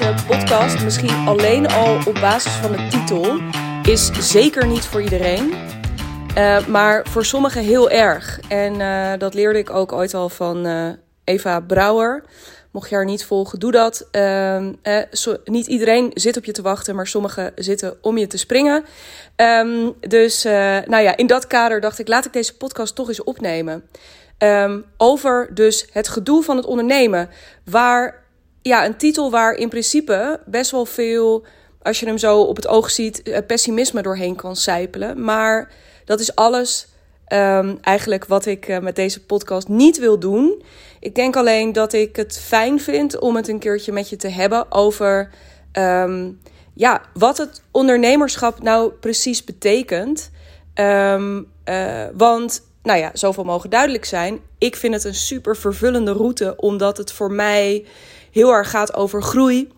deze podcast, misschien alleen al op basis van de titel, is zeker niet voor iedereen. Uh, maar voor sommigen heel erg. En uh, dat leerde ik ook ooit al van uh, Eva Brouwer. Mocht je haar niet volgen, doe dat. Ehm, so, niet iedereen zit op je te wachten, maar sommigen zitten om je te springen. Um, dus nou ja, in dat kader dacht ik, laat ik deze podcast toch eens opnemen. Um, over dus het gedoe van het ondernemen. Waar ja, een titel waar in principe best wel veel, als je hem zo op het oog ziet, eh, pessimisme doorheen kan sijpelen. Maar dat is alles um, eigenlijk wat ik uh, met deze podcast niet wil doen. Ik denk alleen dat ik het fijn vind om het een keertje met je te hebben over um, ja, wat het ondernemerschap nou precies betekent. Um, uh, want nou ja, zoveel mogen duidelijk zijn. Ik vind het een super vervullende route, omdat het voor mij heel erg gaat over groei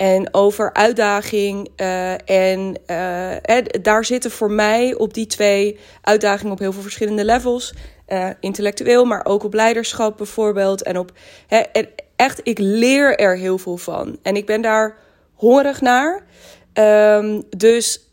en over uitdaging. Uh, en uh, daar zitten voor mij op die twee uitdagingen op heel veel verschillende levels. Uh, intellectueel, maar ook op leiderschap bijvoorbeeld. En op en echt, ik leer er heel veel van. En ik ben daar hongerig naar. Um, dus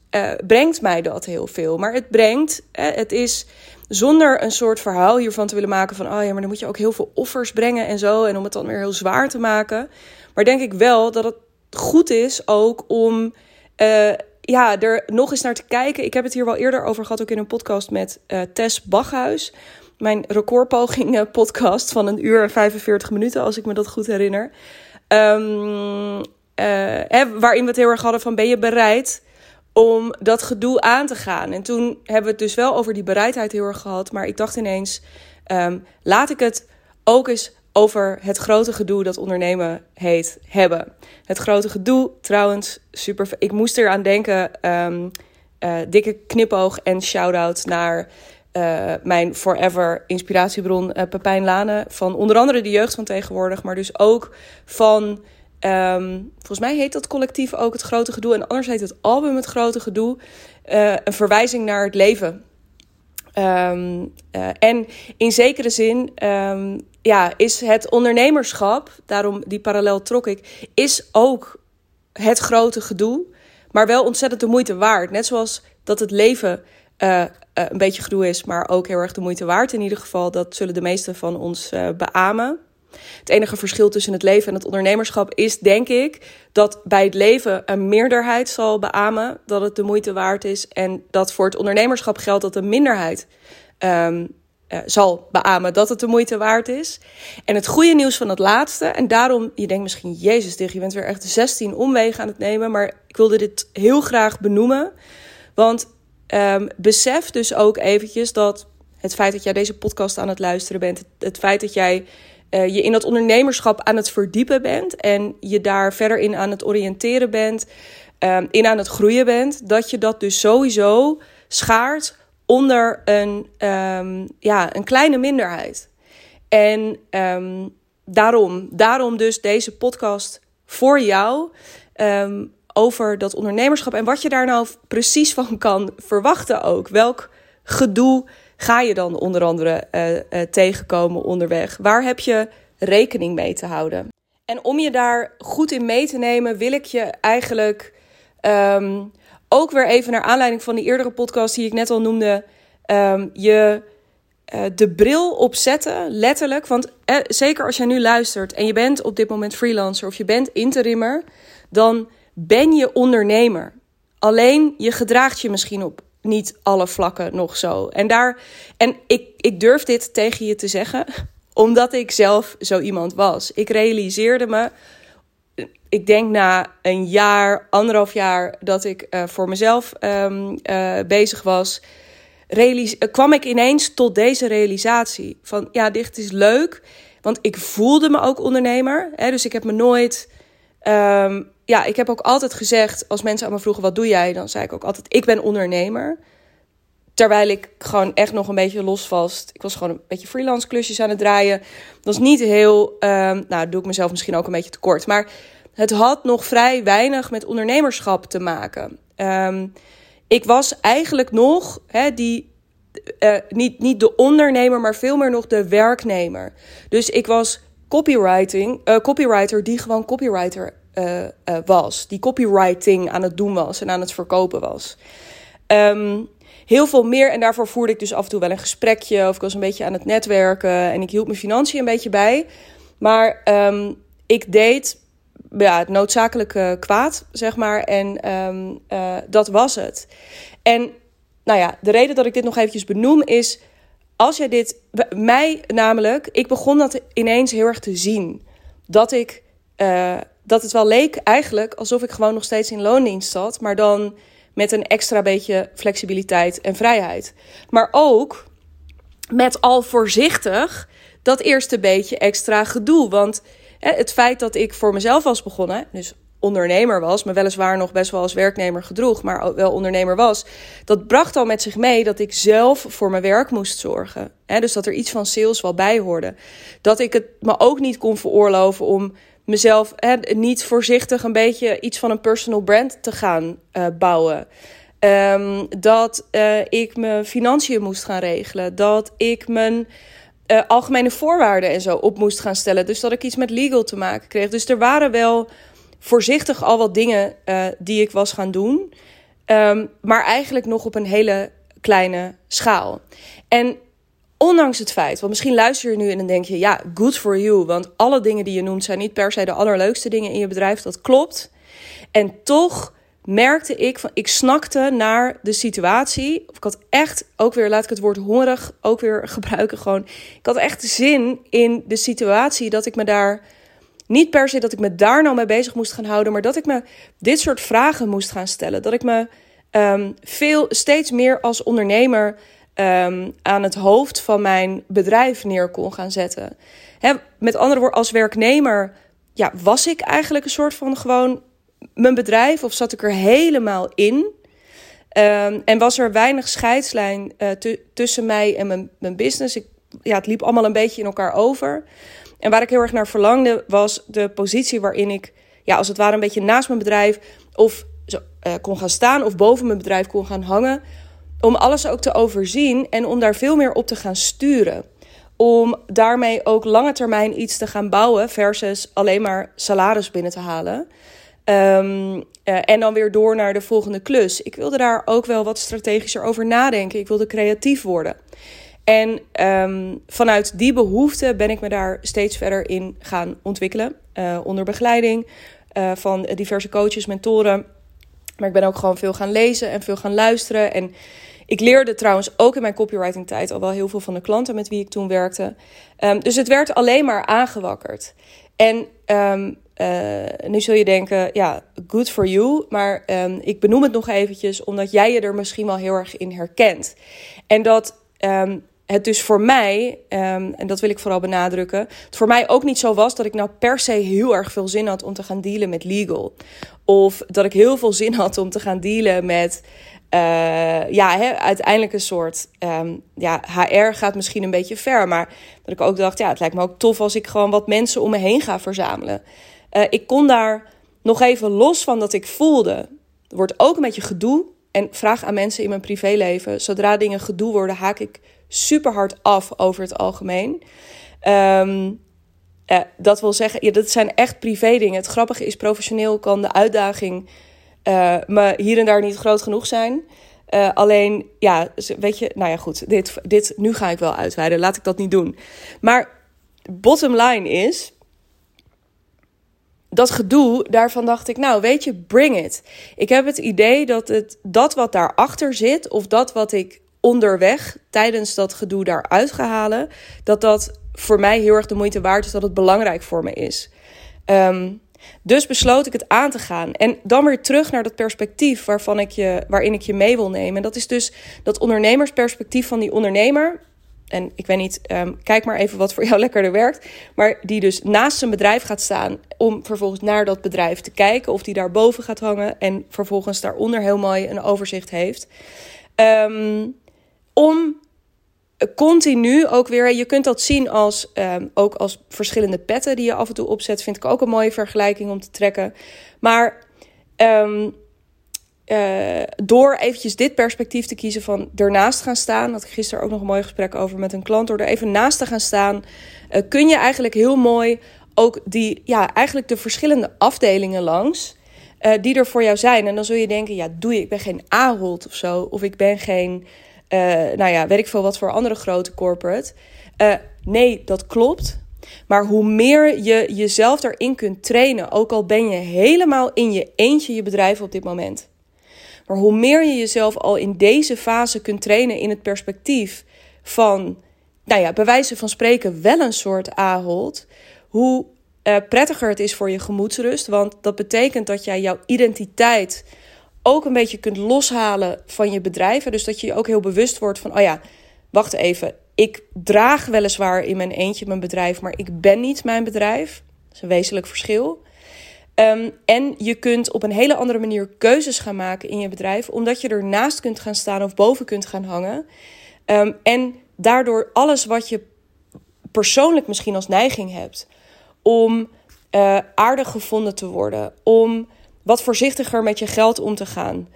brengt mij dat heel veel. Maar het brengt, het is zonder een soort verhaal hiervan te willen maken van, oh ja, maar dan moet je ook heel veel offers brengen en zo. En om het dan weer heel zwaar te maken. Maar denk ik wel dat het goed is ook om uh, ja, er nog eens naar te kijken. Ik heb het hier wel eerder over gehad, ook in een podcast met uh, Tess Bachhuis. Mijn recordpoging uh, podcast van een uur en 45 minuten, als ik me dat goed herinner. Um, hè, waarin we het heel erg hadden van ben je bereid om dat gedoe aan te gaan. En toen hebben we het dus wel over die bereidheid heel erg gehad. Maar ik dacht ineens, um, laat ik het ook eens over het grote gedoe dat ondernemen heet hebben. Het grote gedoe, trouwens, super. Ik moest eraan denken. Um, uh, dikke knipoog en shout-out naar uh, mijn forever inspiratiebron uh, Pepijn Lane. Van onder andere de jeugd van tegenwoordig, maar dus ook van Um, volgens mij heet dat collectief ook het grote gedoe. En anders heet het album het grote gedoe. Uh, een verwijzing naar het leven. Um, uh, en in zekere zin um, ja, is het ondernemerschap, daarom die parallel trok ik, is ook het grote gedoe. Maar wel ontzettend de moeite waard. Net zoals dat het leven uh, een beetje gedoe is, maar ook heel erg de moeite waard in ieder geval. Dat zullen de meesten van ons beamen. Het enige verschil tussen het leven en het ondernemerschap is, denk ik, dat bij het leven een meerderheid zal beamen dat het de moeite waard is. En dat voor het ondernemerschap geldt dat een minderheid um, uh, zal beamen dat het de moeite waard is. En het goede nieuws van het laatste, en daarom, je denkt misschien, Jezus, dig, je bent weer echt 16 omwegen aan het nemen, maar ik wilde dit heel graag benoemen. Want um, besef dus ook eventjes dat het feit dat jij deze podcast aan het luisteren bent, het feit dat jij uh, je in dat ondernemerschap aan het verdiepen bent en je daar verder in aan het oriënteren bent, um, in aan het groeien bent, dat je dat dus sowieso schaart onder een, um, ja, een kleine minderheid. En um, daarom, daarom dus deze podcast voor jou over dat ondernemerschap en wat je daar nou precies van kan verwachten ook. Welk gedoe ga je dan onder andere uh, uh, tegenkomen onderweg? Waar heb je rekening mee te houden? En om je daar goed in mee te nemen, wil ik je eigenlijk um, ook weer even naar aanleiding van die eerdere podcast die ik net al noemde, um, je uh, de bril opzetten, letterlijk. Want eh, zeker als jij nu luistert en je bent op dit moment freelancer of je bent interimmer, dan ben je ondernemer. Alleen je gedraagt je misschien op niet alle vlakken nog zo. En, daar, en ik, ik durf dit tegen je te zeggen, omdat ik zelf zo iemand was. Ik realiseerde me, ik denk na een jaar, anderhalf jaar dat ik uh, voor mezelf um, uh, bezig was, realis kwam ik ineens tot deze realisatie van ja, dit is leuk, want ik voelde me ook ondernemer. Hè, dus ik heb me nooit um, ja, ik heb ook altijd gezegd, als mensen aan me vroegen wat doe jij, dan zei ik ook altijd, ik ben ondernemer. Terwijl ik gewoon echt nog een beetje losvast. Ik was gewoon een beetje freelance klusjes aan het draaien. Dat was niet heel, um, nou doe ik mezelf misschien ook een beetje tekort. Maar het had nog vrij weinig met ondernemerschap te maken. Um, ik was eigenlijk nog die, uh, niet, niet de ondernemer, maar veel meer nog de werknemer. Dus ik was copywriting, uh, copywriter die gewoon copywriter was. Die copywriting aan het doen was en aan het verkopen was. Ehm, heel veel meer. En daarvoor voerde ik dus af en toe wel een gesprekje. Of ik was een beetje aan het netwerken. En ik hield mijn financiën een beetje bij. Maar ehm, ik deed ja, het noodzakelijke kwaad, zeg maar. En ehm, eh, dat was het. En nou ja, de reden dat ik dit nog eventjes benoem is... Als jij dit... Mij namelijk... Ik begon dat ineens heel erg te zien. Dat ik... Uh, dat het wel leek eigenlijk alsof ik gewoon nog steeds in loondienst zat. Maar dan met een extra beetje flexibiliteit en vrijheid. Maar ook met al voorzichtig dat eerste beetje extra gedoe. Want het feit dat ik voor mezelf was begonnen, dus ondernemer was, me weliswaar nog best wel als werknemer gedroeg, maar wel ondernemer was, dat bracht al met zich mee dat ik zelf voor mijn werk moest zorgen. Hè, dus dat er iets van sales wel bij hoorde. Dat ik het me ook niet kon veroorloven om mezelf hè, niet voorzichtig een beetje iets van een personal brand te gaan uh, bouwen. Um, dat uh, ik mijn financiën moest gaan regelen. Dat ik mijn uh, algemene voorwaarden en zo op moest gaan stellen. Dus dat ik iets met legal te maken kreeg. Dus er waren wel voorzichtig al wat dingen die ik was gaan doen. Um, maar eigenlijk nog op een hele kleine schaal. En Ondanks het feit, want misschien luister je nu en dan denk je, ja, good for you. Want alle dingen die je noemt zijn niet per se de allerleukste dingen in je bedrijf. Dat klopt. En toch merkte ik van, ik snakte naar de situatie. Of ik had echt, ook weer, laat ik het woord hongerig ook weer gebruiken. Gewoon, ik had echt zin in de situatie dat ik me daar, niet per se dat ik me daar nou mee bezig moest gaan houden. Maar dat ik me dit soort vragen moest gaan stellen. Dat ik me um, veel, steeds meer als ondernemer um, aan het hoofd van mijn bedrijf neer kon gaan zetten. met andere woorden, als werknemer ja, was ik eigenlijk een soort van gewoon mijn bedrijf of zat ik er helemaal in? Um, en was er weinig scheidslijn uh, tussen mij en mijn, mijn business. Ja, het liep allemaal een beetje in elkaar over. En waar ik heel erg naar verlangde was de positie waarin ik, ja, als het ware, een beetje naast mijn bedrijf of zo, uh, kon gaan staan of boven mijn bedrijf kon gaan hangen om alles ook te overzien en om daar veel meer op te gaan sturen. Om daarmee ook lange termijn iets te gaan bouwen versus alleen maar salaris binnen te halen. Um, uh, en dan weer door naar de volgende klus. Ik wilde daar ook wel wat strategischer over nadenken. Ik wilde creatief worden. En um, vanuit die behoefte ben ik me daar steeds verder in gaan ontwikkelen. Uh, onder begeleiding uh, van diverse coaches, mentoren. Maar ik ben ook gewoon veel gaan lezen en veel gaan luisteren. En ik leerde trouwens ook in mijn copywriting tijd al wel heel veel van de klanten met wie ik toen werkte. Um, dus het werd alleen maar aangewakkerd. En um, uh, nu zul je denken, ja, good for you. Maar ik benoem het nog eventjes, omdat jij je er misschien wel heel erg in herkent. En dat het dus voor mij, um, en dat wil ik vooral benadrukken, het voor mij ook niet zo was dat ik nou per se heel erg veel zin had om te gaan dealen met legal. Of dat ik heel veel zin had om te gaan dealen met uh, ja, uiteindelijk een soort. Um, ja, HR gaat misschien een beetje ver. Maar dat ik ook dacht, ja, het lijkt me ook tof als ik gewoon wat mensen om me heen ga verzamelen. Uh, ik kon daar nog even los van dat ik voelde. Wordt ook een beetje gedoe. En vraag aan mensen in mijn privéleven. Zodra dingen gedoe worden, haak ik super hard af over het algemeen. Um, uh, dat wil zeggen, ja, dat zijn echt privé dingen. Het grappige is, professioneel kan de uitdaging uh, me hier en daar niet groot genoeg zijn. Uh, alleen, ja, weet je, nou ja, goed, dit, dit, nu ga ik wel uitweiden. Laat ik dat niet doen. Maar bottom line is, dat gedoe, daarvan dacht ik, nou, weet je, bring it. Ik heb het idee dat het, dat wat daarachter zit, of dat wat ik onderweg tijdens dat gedoe daaruit ga halen, dat dat voor mij heel erg de moeite waard is, dat het belangrijk voor me is. Um, dus besloot ik het aan te gaan. En dan weer terug naar dat perspectief waarvan ik je, waarin ik je mee wil nemen. En dat is dus dat ondernemersperspectief van die ondernemer. En ik weet niet, um, kijk maar even wat voor jou lekkerder werkt. Maar die dus naast zijn bedrijf gaat staan om vervolgens naar dat bedrijf te kijken. Of die daar boven gaat hangen en vervolgens daaronder heel mooi een overzicht heeft. Um, om continu ook weer. Je kunt dat zien als, um, ook als verschillende petten die je af en toe opzet. Vind ik ook een mooie vergelijking om te trekken. Maar um, uh, door eventjes dit perspectief te kiezen van ernaast gaan staan. Had ik gisteren ook nog een mooi gesprek over met een klant. Door er even naast te gaan staan, uh, kun je eigenlijk heel mooi ook die, ja, eigenlijk de verschillende afdelingen langs. Die er voor jou zijn. En dan zul je denken, ja, doe je, ik ben geen Ahold of zo. Of ik ben geen, uh, nou ja, weet ik veel wat voor andere grote corporate. Uh, nee, dat klopt. Maar hoe meer je jezelf daarin kunt trainen, ook al ben je helemaal in je eentje je bedrijf op dit moment. Maar hoe meer je jezelf al in deze fase kunt trainen in het perspectief van, nou ja, bij wijze van spreken wel een soort Ahold, hoe uh, prettiger het is voor je gemoedsrust. Want dat betekent dat jij jouw identiteit ook een beetje kunt loshalen van je bedrijven. Dus dat je je ook heel bewust wordt van, oh ja, wacht even. Ik draag weliswaar in mijn eentje mijn bedrijf, maar ik ben niet mijn bedrijf. Dat is een wezenlijk verschil. Um, en je kunt op een hele andere manier keuzes gaan maken in je bedrijf, omdat je ernaast kunt gaan staan of boven kunt gaan hangen. Um, en daardoor alles wat je persoonlijk misschien als neiging hebt, om uh, aardig gevonden te worden, om wat voorzichtiger met je geld om te gaan,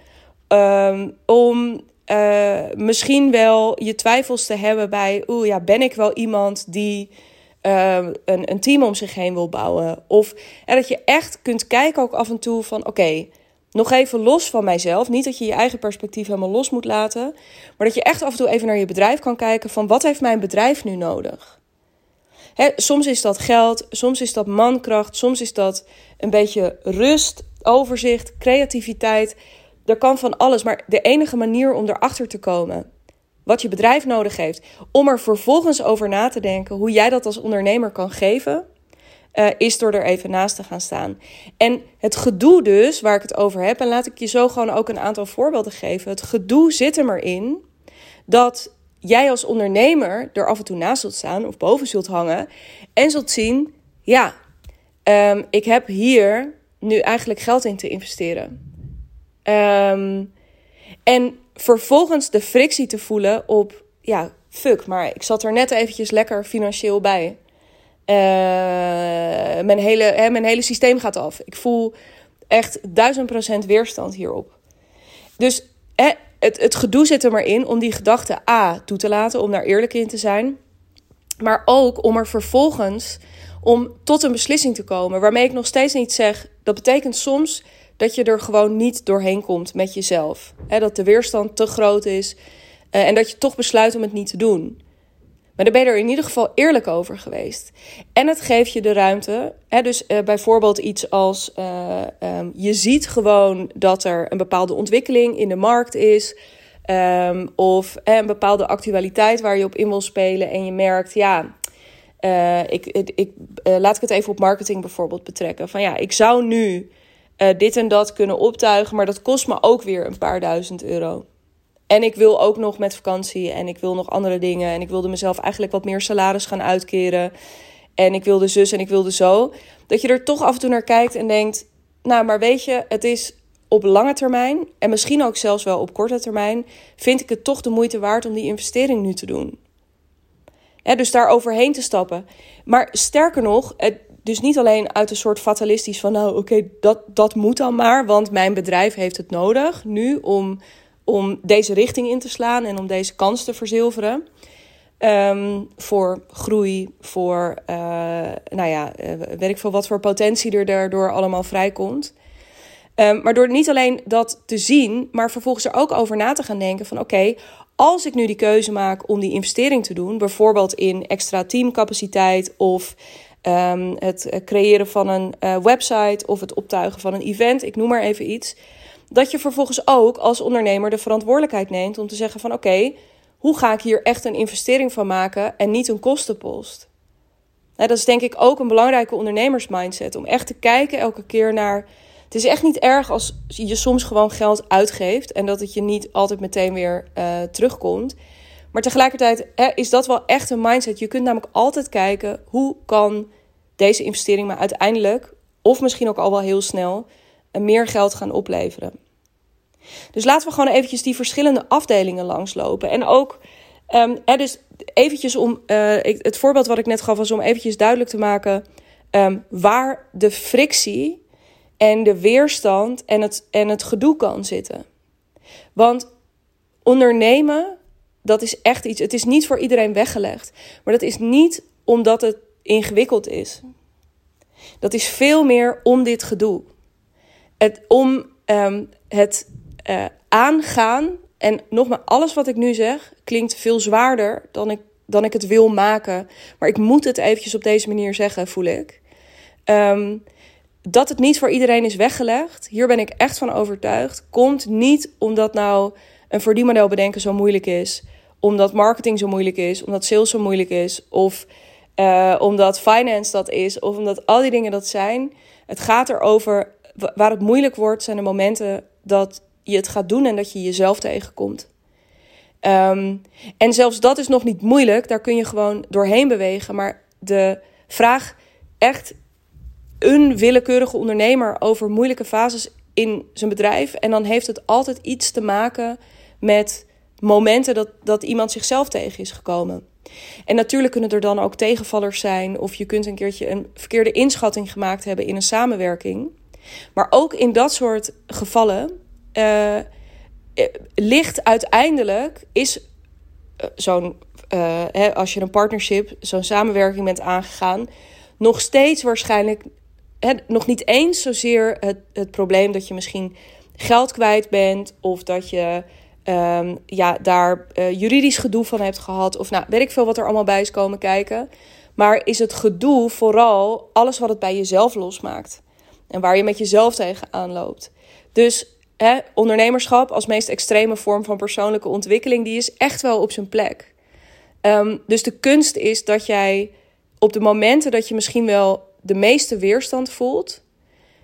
um, om uh, misschien wel je twijfels te hebben bij, oeh ja, ben ik wel iemand die uh, een, een team om zich heen wil bouwen? Of en dat je echt kunt kijken ook af en toe van, oké, nog even los van mijzelf. Niet dat je je eigen perspectief helemaal los moet laten, maar dat je echt af en toe even naar je bedrijf kan kijken van, wat heeft mijn bedrijf nu nodig? soms is dat geld, soms is dat mankracht, soms is dat een beetje rust, overzicht, creativiteit. Er kan van alles, maar de enige manier om erachter te komen wat je bedrijf nodig heeft, om er vervolgens over na te denken hoe jij dat als ondernemer kan geven, uh, is door er even naast te gaan staan. En het gedoe dus, waar ik het over heb, en laat ik je zo gewoon ook een aantal voorbeelden geven. Het gedoe zit er maar in dat jij als ondernemer er af en toe naast zult staan of boven zult hangen en zult zien, ja, um, ik heb hier nu eigenlijk geld in te investeren. Um, en vervolgens de frictie te voelen op, ja, fuck, maar ik zat er net eventjes lekker financieel bij. Uh, mijn, hele, hè, mijn hele systeem gaat af. Ik voel echt duizend procent weerstand hierop. Dus hè, het, het gedoe zit er maar in om die gedachte A toe te laten, om daar eerlijk in te zijn. Maar ook om er vervolgens om tot een beslissing te komen. Waarmee ik nog steeds niet zeg, dat betekent soms dat je er gewoon niet doorheen komt met jezelf. dat de weerstand te groot is uh, en dat je toch besluit om het niet te doen. Maar dan ben je er in ieder geval eerlijk over geweest. En het geeft je de ruimte. Hè, dus uh, bijvoorbeeld iets als uh, um, je ziet gewoon dat er een bepaalde ontwikkeling in de markt is. Um, of een bepaalde actualiteit waar je op in wil spelen. En je merkt, ja, ik, ik, laat ik het even op marketing bijvoorbeeld betrekken. Van ja, ik zou nu dit en dat kunnen optuigen, maar dat kost me ook weer een paar duizend euro. En ik wil ook nog met vakantie en ik wil nog andere dingen. En ik wilde mezelf eigenlijk wat meer salaris gaan uitkeren. En ik wilde zus en ik wilde zo. Dat je er toch af en toe naar kijkt en denkt: Nou, maar weet je, het is op lange termijn en misschien ook zelfs wel op korte termijn. Vind ik het toch de moeite waard om die investering nu te doen. Dus daar overheen te stappen. Maar sterker nog, dus niet alleen uit een soort fatalistisch van: Nou, oké, dat, dat moet dan maar, want mijn bedrijf heeft het nodig nu om om deze richting in te slaan en om deze kans te verzilveren. Um, voor groei, voor, uh, nou ja, uh, weet ik veel wat voor potentie er daardoor allemaal vrijkomt. Um, maar door niet alleen dat te zien, maar vervolgens er ook over na te gaan denken van oké, als ik nu die keuze maak om die investering te doen, bijvoorbeeld in extra teamcapaciteit of um, het creëren van een uh, website of het optuigen van een event, ik noem maar even iets dat je vervolgens ook als ondernemer de verantwoordelijkheid neemt om te zeggen van oké, hoe ga ik hier echt een investering van maken en niet een kostenpost? dat is denk ik ook een belangrijke ondernemersmindset om echt te kijken elke keer naar. Het is echt niet erg als je soms gewoon geld uitgeeft en dat het je niet altijd meteen weer uh, terugkomt. Maar tegelijkertijd hè, is dat wel echt een mindset. Je kunt namelijk altijd kijken hoe kan deze investering maar uiteindelijk, of misschien ook al wel heel snel, meer geld gaan opleveren. Dus laten we gewoon eventjes die verschillende afdelingen langslopen. En ook, um, dus eventjes om, uh, het voorbeeld wat ik net gaf was om eventjes duidelijk te maken um, waar de frictie en de weerstand en het, en het gedoe kan zitten. Want ondernemen, dat is echt iets, het is niet voor iedereen weggelegd. Maar dat is niet omdat het ingewikkeld is. Dat is veel meer om dit gedoe. Het, om ehm, het uh, aangaan. En nogmaals, alles wat ik nu zeg klinkt veel zwaarder dan ik, dan ik het wil maken. Maar ik moet het eventjes op deze manier zeggen, voel ik. Ehm, dat het niet voor iedereen is weggelegd, hier ben ik echt van overtuigd, komt niet omdat nou een verdienmodel bedenken zo moeilijk is, omdat marketing zo moeilijk is, omdat sales zo moeilijk is, of uh, omdat finance dat is, of omdat al die dingen dat zijn. Het gaat erover, waar het moeilijk wordt, zijn de momenten dat je het gaat doen en dat je jezelf tegenkomt. Um, en zelfs dat is nog niet moeilijk, daar kun je gewoon doorheen bewegen. Maar de vraag echt een willekeurige ondernemer over moeilijke fases in zijn bedrijf. En dan heeft het altijd iets te maken met momenten dat, dat iemand zichzelf tegen is gekomen. En natuurlijk kunnen er dan ook tegenvallers zijn, of je kunt een keertje een verkeerde inschatting gemaakt hebben in een samenwerking. Maar ook in dat soort gevallen uh, ligt uiteindelijk, is uh, zo'n, als je een partnership, zo'n samenwerking bent aangegaan, nog steeds waarschijnlijk nog niet eens zozeer het, het probleem dat je misschien geld kwijt bent of dat je um, ja, daar uh, juridisch gedoe van hebt gehad. Of nou, weet ik veel wat er allemaal bij is komen kijken. Maar is het gedoe vooral alles wat het bij jezelf losmaakt. En waar je met jezelf tegenaan loopt. Dus ondernemerschap als meest extreme vorm van persoonlijke ontwikkeling, die is echt wel op zijn plek. Um, dus de kunst is dat jij op de momenten dat je misschien wel de meeste weerstand voelt,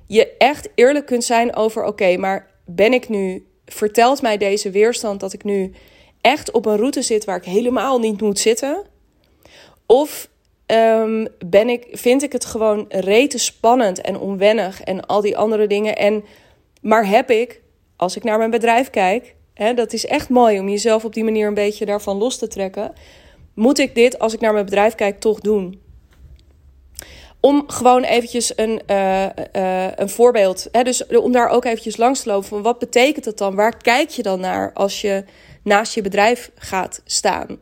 je echt eerlijk kunt zijn over: oké, maar ben ik nu, vertelt mij deze weerstand dat ik nu echt op een route zit waar ik helemaal niet moet zitten? Of um, ben ik, vind ik het gewoon rete spannend en onwennig en al die andere dingen? En, maar heb ik, als ik naar mijn bedrijf kijk, hè, dat is echt mooi om jezelf op die manier een beetje daarvan los te trekken. Moet ik dit, als ik naar mijn bedrijf kijk, toch doen? Om gewoon eventjes een, uh, uh, een voorbeeld, hè, dus om daar ook eventjes langs te lopen van wat betekent het dan? Waar kijk je dan naar als je naast je bedrijf gaat staan?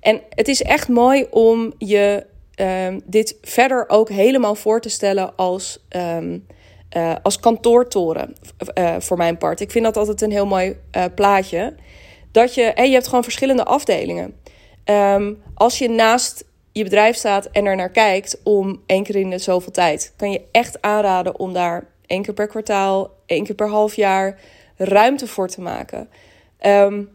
En het is echt mooi om je um, dit verder ook helemaal voor te stellen als, um, uh, als kantoortoren voor mijn part. Ik vind dat altijd een heel mooi plaatje. Dat je, hey, je hebt gewoon verschillende afdelingen. Um, als je naast je bedrijf staat en er naar kijkt om één keer in de zoveel tijd, kan je echt aanraden om daar één keer per kwartaal, één keer per half jaar ruimte voor te maken. Um,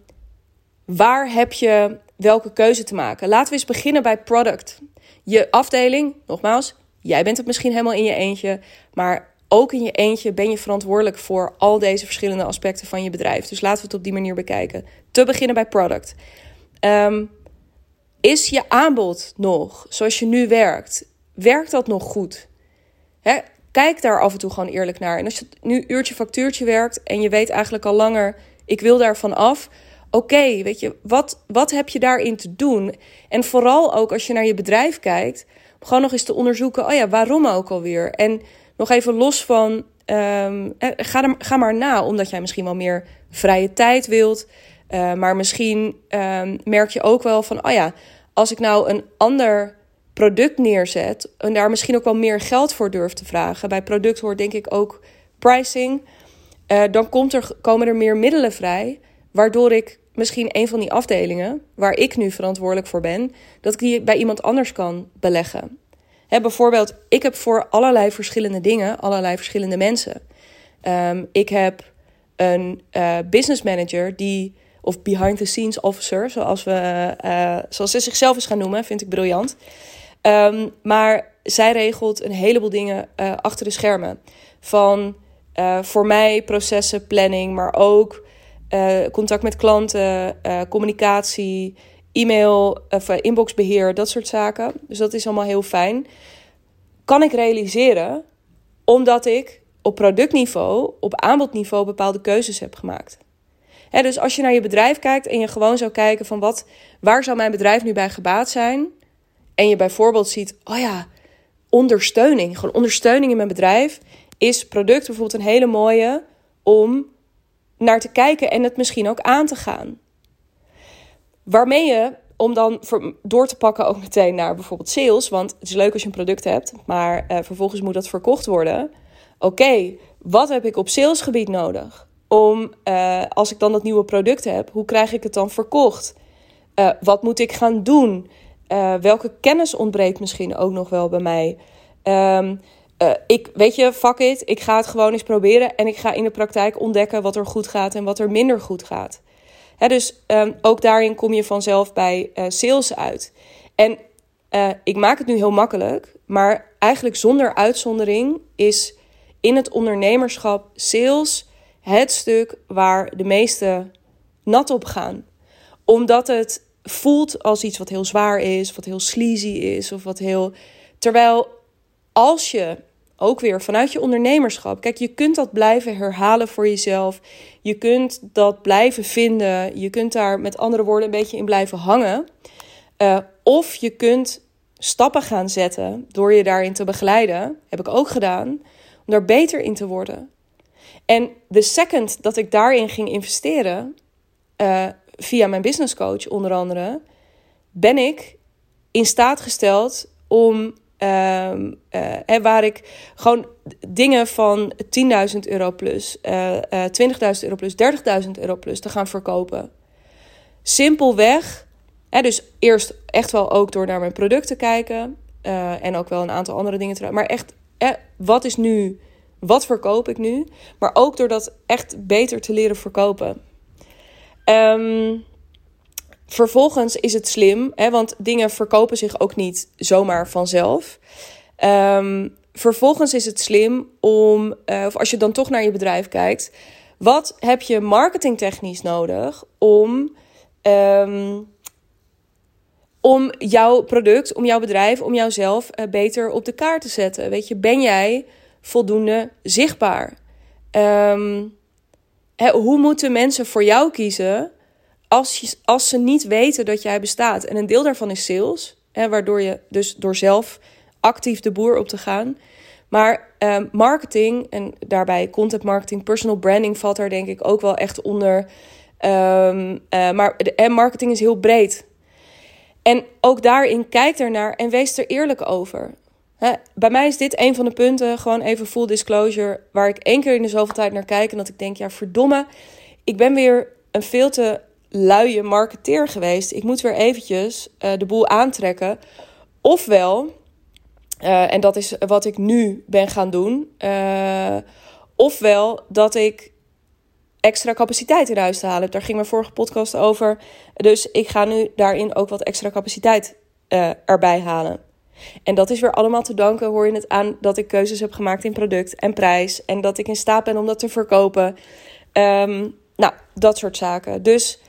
waar heb je welke keuze te maken? Laten we eens beginnen bij product. Je afdeling, nogmaals, jij bent het misschien helemaal in je eentje, maar ook in je eentje ben je verantwoordelijk voor al deze verschillende aspecten van je bedrijf. Dus laten we het op die manier bekijken. Te beginnen bij product. Um, is je aanbod nog zoals je nu werkt? Werkt dat nog goed? Hè? Kijk daar af en toe gewoon eerlijk naar. En als je nu uurtje factuurtje werkt en je weet eigenlijk al langer, ik wil daarvan af. Oké, weet je, wat, wat heb je daarin te doen? En vooral ook als je naar je bedrijf kijkt, gewoon nog eens te onderzoeken, oh ja, waarom ook alweer? En nog even los van, um, ga, er, ga maar na, omdat jij misschien wel meer vrije tijd wilt. Uh, maar misschien um, merk je ook wel van, oh ja, als ik nou een ander product neerzet en daar misschien ook wel meer geld voor durf te vragen. Bij product hoort denk ik ook pricing. Uh, dan komt er, komen er meer middelen vrij, waardoor ik misschien een van die afdelingen waar ik nu verantwoordelijk voor ben, dat ik die bij iemand anders kan beleggen. Hè, bijvoorbeeld, ik heb voor allerlei verschillende dingen allerlei verschillende mensen. Um, ik heb een uh, business manager die of behind the scenes officer, zoals, we, uh, zoals ze zichzelf eens gaan noemen, vind ik briljant. Um, maar zij regelt een heleboel dingen uh, achter de schermen. Van uh, voor mij processen, planning, maar ook contact met klanten, communicatie, e-mail, inboxbeheer, dat soort zaken. Dus dat is allemaal heel fijn. Kan ik realiseren omdat ik op productniveau, op aanbodniveau bepaalde keuzes heb gemaakt dus als je naar je bedrijf kijkt en je gewoon zou kijken van wat, waar zou mijn bedrijf nu bij gebaat zijn? En je bijvoorbeeld ziet, oh ja, ondersteuning. Gewoon ondersteuning in mijn bedrijf is product bijvoorbeeld een hele mooie om naar te kijken en het misschien ook aan te gaan. Waarmee je om dan door te pakken ook meteen naar bijvoorbeeld sales. Want het is leuk als je een product hebt, maar uh, vervolgens moet dat verkocht worden. Oké, wat heb ik op salesgebied nodig? Om, uh, als ik dan dat nieuwe product heb, hoe krijg ik het dan verkocht? Uh, wat moet ik gaan doen? welke kennis ontbreekt misschien ook nog wel bij mij? Um, ik, weet je, fuck it, ik ga het gewoon eens proberen en ik ga in de praktijk ontdekken wat er goed gaat en wat er minder goed gaat dus um, ook daarin kom je vanzelf bij sales uit. En ik maak het nu heel makkelijk, maar eigenlijk zonder uitzondering is in het ondernemerschap sales het stuk waar de meeste nat op gaan. Omdat het voelt als iets wat heel zwaar is, wat heel sleazy is of wat heel. Terwijl als je ook weer vanuit je ondernemerschap. Kijk, je kunt dat blijven herhalen voor jezelf. Je kunt dat blijven vinden. Je kunt daar met andere woorden een beetje in blijven hangen. Uh, of je kunt stappen gaan zetten door je daarin te begeleiden. Heb ik ook gedaan. Om daar beter in te worden. En de second dat ik daarin ging investeren, uh, via mijn business coach onder andere, ben ik in staat gesteld om Um, uh, waar ik gewoon dingen van 10.000 euro plus, uh, uh, 20.000 euro plus, 30.000 euro plus te gaan verkopen. Simpelweg. Hè, dus eerst echt wel ook door naar mijn producten kijken. Uh, en ook wel een aantal andere dingen te Maar echt, wat is nu, wat verkoop ik nu? Maar ook door dat echt beter te leren verkopen. Um, Vervolgens is het slim, hè, want dingen verkopen zich ook niet zomaar vanzelf. Um, vervolgens is het slim om, uh, of als je dan toch naar je bedrijf kijkt, wat heb je marketingtechnisch nodig om, um, om jouw product, om jouw bedrijf, om jouzelf uh, beter op de kaart te zetten? Weet je, ben jij voldoende zichtbaar? Hè, hoe moeten mensen voor jou kiezen? als, je, als ze niet weten dat jij bestaat. En een deel daarvan is sales, hè, waardoor je dus door zelf actief de boer op te gaan. Maar uh, marketing en daarbij content marketing, personal branding valt daar denk ik ook wel echt onder. Um, uh, maar en marketing is heel breed. En ook daarin kijk ernaar en wees er eerlijk over. Bij mij is dit een van de punten, gewoon even full disclosure, waar ik één keer in de zoveel tijd naar kijk en dat ik denk, ja verdomme, ik ben weer een veel te luie marketeer geweest. Ik moet weer eventjes uh, de boel aantrekken. Ofwel, uh, en dat is wat ik nu ben gaan doen. Uh, ofwel dat ik extra capaciteit in huis te halen. Daar ging mijn vorige podcast over. Dus ik ga nu daarin ook wat extra capaciteit erbij halen. En dat is weer allemaal te danken, hoor je het aan, dat ik keuzes heb gemaakt in product en prijs. En dat ik in staat ben om dat te verkopen. Um, nou, dat soort zaken. Dus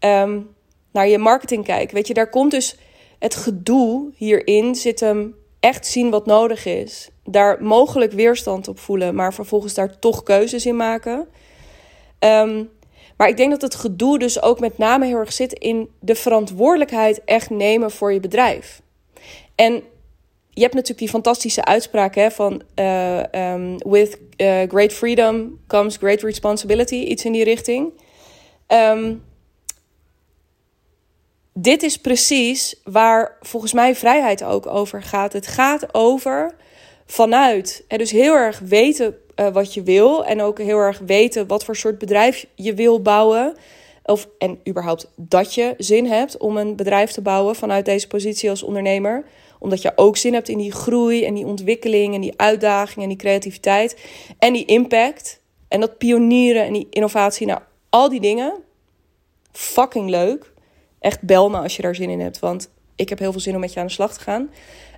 um, naar je marketing kijken. Weet je, daar komt dus het gedoe hierin zit hem echt zien wat nodig is. Daar mogelijk weerstand op voelen, maar vervolgens daar toch keuzes in maken. Um, maar ik denk dat het gedoe dus ook met name heel erg zit in de verantwoordelijkheid echt nemen voor je bedrijf. En je hebt natuurlijk die fantastische uitspraak hè, van uh, um, with uh, great freedom comes great responsibility, iets in die richting. Um, dit is precies waar volgens mij vrijheid ook over gaat. Het gaat over vanuit. En dus heel erg weten uh, wat je wil. En ook heel erg weten wat voor soort bedrijf je wil bouwen. Of, en überhaupt dat je zin hebt om een bedrijf te bouwen vanuit deze positie als ondernemer. Omdat je ook zin hebt in die groei en die ontwikkeling en die uitdaging en die creativiteit. En die impact. En dat pionieren en die innovatie. Nou, al die dingen. Fucking leuk echt bel me als je daar zin in hebt. Want ik heb heel veel zin om met je aan de slag te gaan.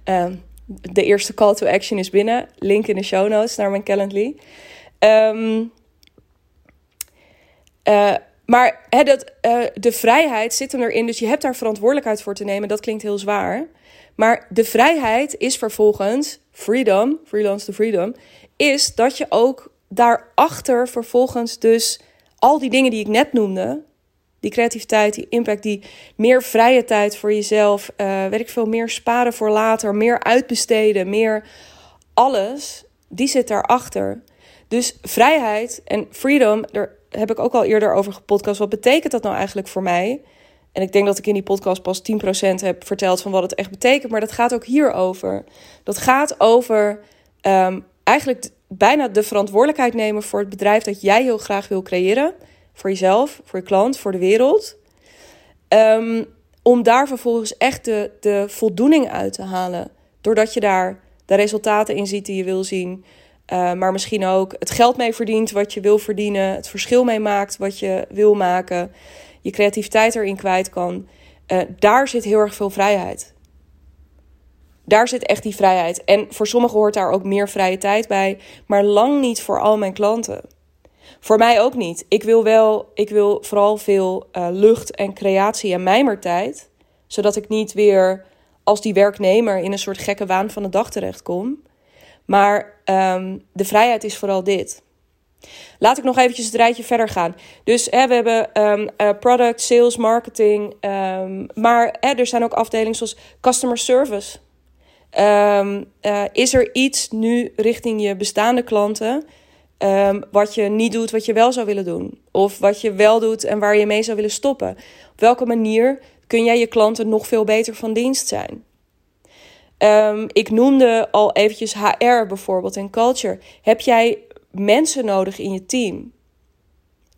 Ehm, de eerste call to action is binnen. Link in de show notes naar mijn Calendly. Um, uh, maar dat, uh, de vrijheid zit hem erin. Dus je hebt daar verantwoordelijkheid voor te nemen. Dat klinkt heel zwaar. Maar de vrijheid is vervolgens, freedom, freelance to freedom, is dat je ook daarachter vervolgens dus al die dingen die ik net noemde, die creativiteit, die impact, die meer vrije tijd voor jezelf, uh, weet ik veel, meer sparen voor later, meer uitbesteden, meer alles, die zit daarachter. Dus vrijheid en freedom, daar heb ik ook al eerder over gepodcast. Wat betekent dat nou eigenlijk voor mij? En ik denk dat ik in die podcast pas 10% heb verteld van wat het echt betekent. Maar dat gaat ook hierover. Dat gaat over ehm, eigenlijk bijna de verantwoordelijkheid nemen voor het bedrijf dat jij heel graag wil creëren. Voor jezelf, voor je klant, voor de wereld. Um, om daar vervolgens echt de, de voldoening uit te halen. Doordat je daar de resultaten in ziet die je wil zien. Uh, maar misschien ook het geld mee verdient wat je wil verdienen. Het verschil mee maakt wat je wil maken. Je creativiteit erin kwijt kan. Uh, daar zit heel erg veel vrijheid. Daar zit echt die vrijheid. En voor sommigen hoort daar ook meer vrije tijd bij. Maar lang niet voor al mijn klanten. Voor mij ook niet. Ik wil wel, ik wil vooral veel uh, lucht en creatie en mijmertijd. Zodat ik niet weer als die werknemer in een soort gekke waan van de dag terechtkom. Maar um, de vrijheid is vooral dit. Laat ik nog eventjes het rijtje verder gaan. Dus hè, we hebben um, uh, product, sales, marketing. Um, maar er zijn ook afdelingen zoals customer service. Uh, is er iets nu richting je bestaande klanten wat je niet doet, wat je wel zou willen doen. Of wat je wel doet en waar je mee zou willen stoppen. Op welke manier kun jij je klanten nog veel beter van dienst zijn? Um, ik noemde al eventjes HR bijvoorbeeld en culture. Heb jij mensen nodig in je team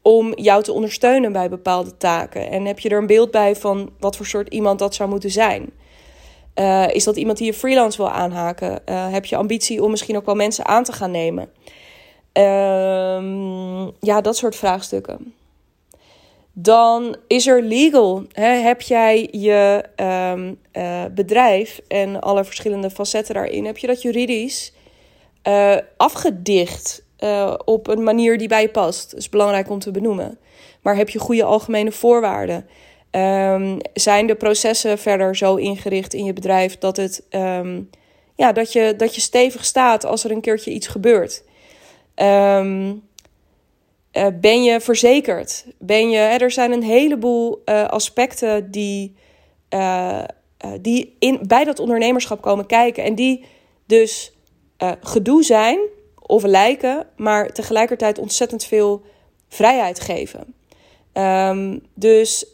om jou te ondersteunen bij bepaalde taken? En heb je er een beeld bij van wat voor soort iemand dat zou moeten zijn? Uh, is dat iemand die je freelance wil aanhaken? Uh, heb je ambitie om misschien ook wel mensen aan te gaan nemen? Um, ja, dat soort vraagstukken. Dan is er legal. Heb jij je um, uh, bedrijf en alle verschillende facetten daarin, heb je dat juridisch uh, afgedicht uh, op een manier die bij je past? Dat is belangrijk om te benoemen. Maar heb je goede algemene voorwaarden? Um, zijn de processen verder zo ingericht in je bedrijf dat, het, ja, dat, je, dat je stevig staat als er een keertje iets gebeurt? Um, uh, ben je verzekerd? Ben je, hè, er zijn een heleboel uh, aspecten die, uh, die in, bij dat ondernemerschap komen kijken. En die dus gedoe zijn of lijken, maar tegelijkertijd ontzettend veel vrijheid geven. Um, dus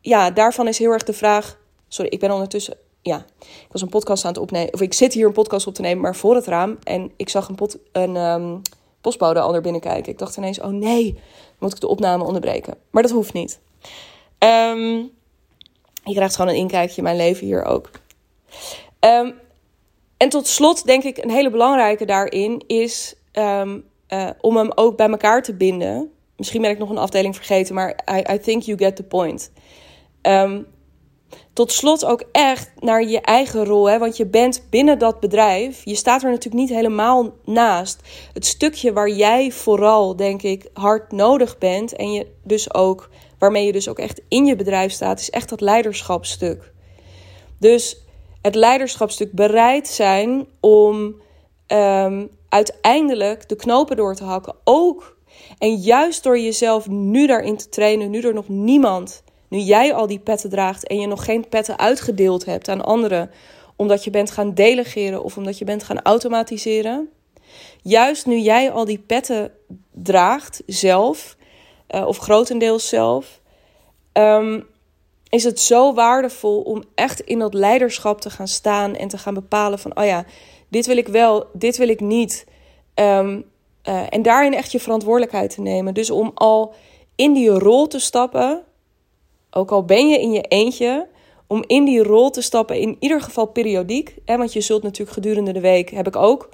ja, daarvan is heel erg de vraag. Sorry, ik ben ondertussen ja, ik was een podcast aan het opnemen. Of ik zit hier een podcast op te nemen, maar voor het raam. En ik zag een, pot, een um, postbode al naar binnen kijken. Ik dacht ineens, oh nee, moet ik de opname onderbreken. Maar dat hoeft niet. Um, je krijgt gewoon een inkijkje in mijn leven hier ook. Um, en tot slot denk ik een hele belangrijke daarin is um, uh, om hem ook bij elkaar te binden. Misschien ben ik nog een afdeling vergeten, maar I, I think you get the point. Um, tot slot ook echt naar je eigen rol. Hè? Want je bent binnen dat bedrijf. Je staat er natuurlijk niet helemaal naast. Het stukje waar jij vooral, denk ik, hard nodig bent. En je dus ook, waarmee je dus ook echt in je bedrijf staat, is echt dat leiderschapstuk. Dus het leiderschapstuk bereid zijn om um, uiteindelijk de knopen door te hakken. Ook en juist door jezelf nu daarin te trainen, nu er nog niemand nu jij al die petten draagt en je nog geen petten uitgedeeld hebt aan anderen, omdat je bent gaan delegeren of omdat je bent gaan automatiseren. Juist nu jij al die petten draagt zelf, uh, of grotendeels zelf, um, is het zo waardevol om echt in dat leiderschap te gaan staan en te gaan bepalen van, oh ja, dit wil ik wel, dit wil ik niet. Um, uh, en daarin echt je verantwoordelijkheid te nemen. Dus om al in die rol te stappen ook al ben je in je eentje, om in die rol te stappen, in ieder geval periodiek. Hè, want je zult natuurlijk gedurende de week, heb ik ook.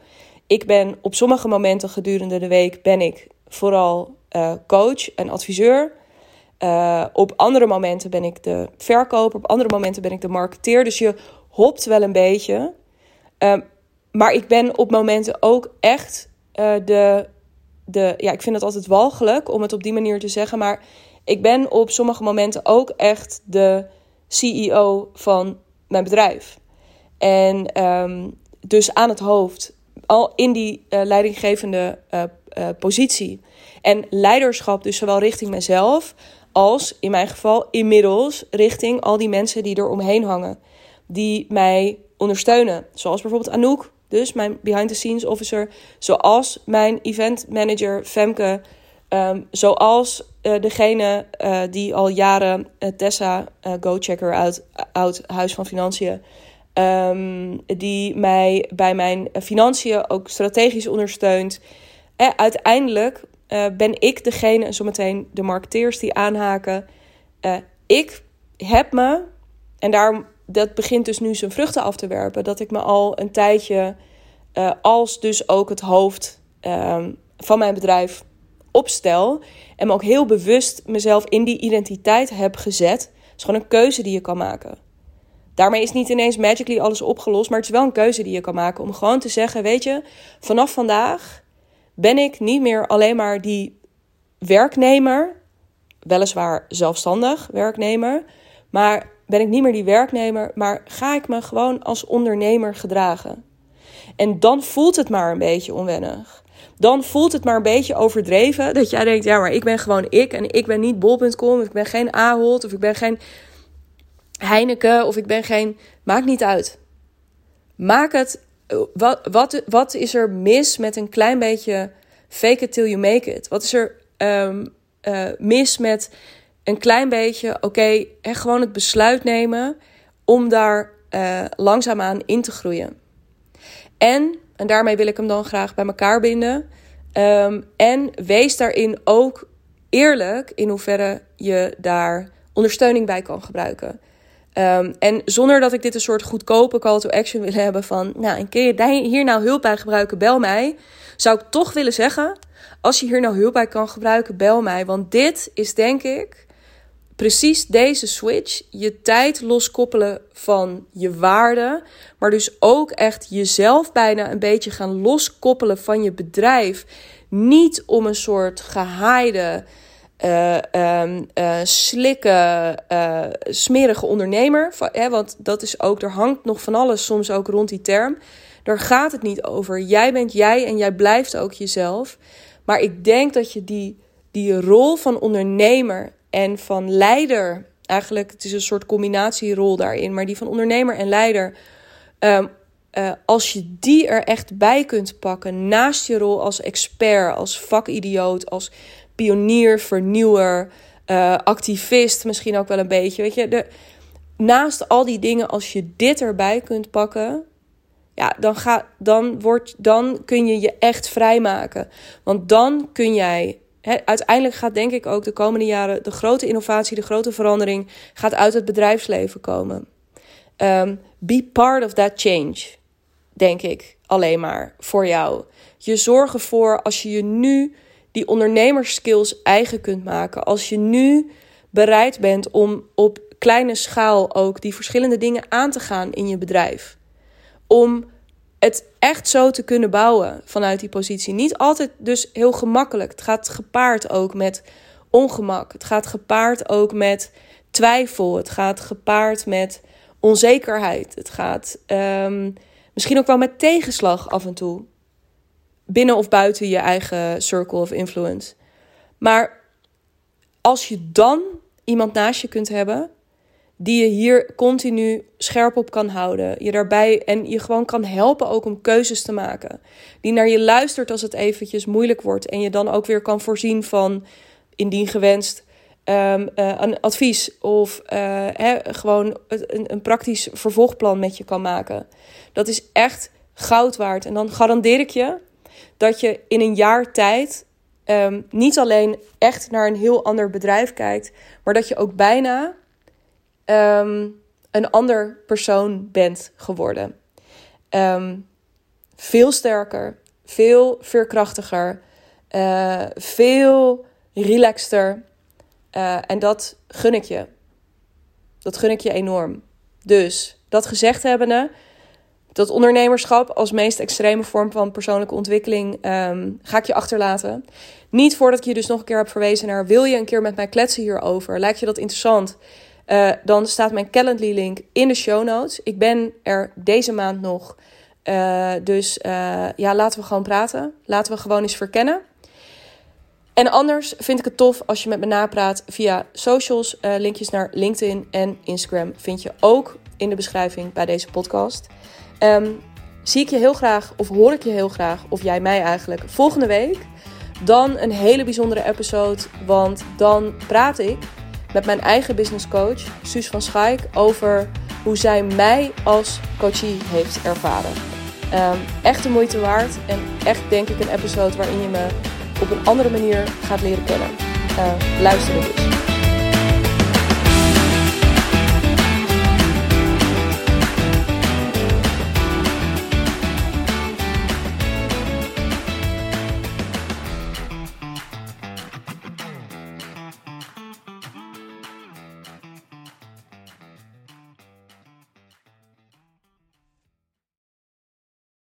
Ik ben op sommige momenten gedurende de week ben ik vooral uh, coach en adviseur. Uh, op andere momenten ben ik de verkoper, op andere momenten ben ik de marketeer. Dus je hopt wel een beetje. Uh, maar ik ben op momenten ook echt de, de. Ja, ik vind het altijd walgelijk om het op die manier te zeggen. Maar ik ben op sommige momenten ook echt de CEO van mijn bedrijf. En um, dus aan het hoofd, al in die uh, leidinggevende uh, uh, positie. En leiderschap dus zowel richting mezelf als in mijn geval inmiddels richting al die mensen die er omheen hangen. Die mij ondersteunen. Zoals bijvoorbeeld Anouk, dus mijn behind the scenes officer. Zoals mijn event manager Femke Ehm, zoals uh, degene uh, die al jaren uh, Tessa, go-checker uit Oud Huis van Financiën, um, die mij bij mijn financiën ook strategisch ondersteunt. uiteindelijk ben ik degene, zometeen de marketeers die aanhaken. ik heb me, en daarom dat begint dus nu zijn vruchten af te werpen, dat ik me al een tijdje als dus ook het hoofd um, van mijn bedrijf opstel. En me ook heel bewust mezelf in die identiteit heb gezet. Is gewoon een keuze die je kan maken. Daarmee is niet ineens magically alles opgelost, maar het is wel een keuze die je kan maken om gewoon te zeggen: Weet je, vanaf vandaag ben ik niet meer alleen maar die werknemer, weliswaar zelfstandig werknemer, maar ben ik niet meer die werknemer, maar ga ik me gewoon als ondernemer gedragen. En dan voelt het maar een beetje onwennig dan voelt het maar een beetje overdreven. Dat jij denkt, ja, maar ik ben gewoon ik. En ik ben niet bol.com. Ik ben geen Ahold. Of ik ben geen Heineken. Of ik ben geen... Maakt niet uit. Maak het... Wat, wat, wat is er mis met een klein beetje fake it till you make it? Wat is er um, uh, mis met een klein beetje... Oké, okay, gewoon het besluit nemen om daar uh, langzaamaan in te groeien. En en daarmee wil ik hem dan graag bij elkaar binden. Um, en wees daarin ook eerlijk in hoeverre je daar ondersteuning bij kan gebruiken. Um, en zonder dat ik dit een soort goedkope call to action wil hebben van, nou, en kun je hier nou hulp bij gebruiken, bel mij. Zou ik toch willen zeggen, als je hier nou hulp bij kan gebruiken, bel mij. Want dit is denk ik precies deze switch, je tijd loskoppelen van je waarde, maar dus ook echt jezelf bijna een beetje gaan loskoppelen van je bedrijf. Niet om een soort gehaaide, uh, slikke, uh, smerige ondernemer. Hè, want dat is ook, er hangt nog van alles soms ook rond die term. Daar gaat het niet over. Jij bent jij en jij blijft ook jezelf. Maar ik denk dat je die, die rol van ondernemer en van leider. Eigenlijk, het is een soort combinatierol daarin, maar die van ondernemer en leider. Um, uh, als je die er echt bij kunt pakken, naast je rol als expert, als vakidioot, als pionier, vernieuwer, uh, activist, misschien ook wel een beetje. Weet je, de, naast al die dingen, als je dit erbij kunt pakken, ja, dan, ga, dan, wordt, dan kun je je echt vrijmaken. Want dan kun jij uiteindelijk gaat denk ik ook de komende jaren de grote innovatie, de grote verandering gaat uit het bedrijfsleven komen. Um, be part of that change, denk ik alleen maar voor jou. Je zorgen voor als je je nu die ondernemerskills eigen kunt maken, als je nu bereid bent om op kleine schaal ook die verschillende dingen aan te gaan in je bedrijf. Om het echt zo te kunnen bouwen vanuit die positie. Niet altijd dus heel gemakkelijk. Het gaat gepaard ook met ongemak. Het gaat gepaard ook met twijfel. Het gaat gepaard met onzekerheid. Het gaat um, misschien ook wel met tegenslag af en toe. Binnen of buiten je eigen circle of influence. Maar als je dan iemand naast je kunt hebben die je hier continu scherp op kan houden. Je daarbij en je gewoon kan helpen ook om keuzes te maken. Die naar je luistert als het eventjes moeilijk wordt. En je dan ook weer kan voorzien van, indien gewenst, um, uh, een advies. Of uh, gewoon een, een praktisch vervolgplan met je kan maken. Dat is echt goud waard. En dan garandeer ik je dat je in een jaar tijd um, niet alleen echt naar een heel ander bedrijf kijkt, maar dat je ook bijna um, een ander persoon bent geworden. Um, veel sterker, veel veerkrachtiger, uh, veel relaxter. Uh, en dat gun ik je. Dat gun ik je enorm. Dus dat gezegd hebbende, dat ondernemerschap als meest extreme vorm van persoonlijke ontwikkeling um, ga ik je achterlaten. Niet voordat ik je dus nog een keer heb verwezen naar wil je een keer met mij kletsen hierover? Lijkt je dat interessant? Uh, dan staat mijn Calendly-link in de show notes. Ik ben er deze maand nog. Uh, dus uh, ja, laten we gewoon praten. Laten we gewoon eens verkennen. En anders vind ik het tof als je met me napraat via socials. linkjes naar LinkedIn en Instagram vind je ook in de beschrijving bij deze podcast. Um, zie ik je heel graag, of hoor ik je heel graag, of jij mij eigenlijk, volgende week dan een hele bijzondere episode. Want dan praat ik met mijn eigen business coach, Suus van Schaik, over hoe zij mij als coachie heeft ervaren. Um, echt de moeite waard en echt denk ik een episode waarin je me op een andere manier gaat leren kennen. Uh, luister dus.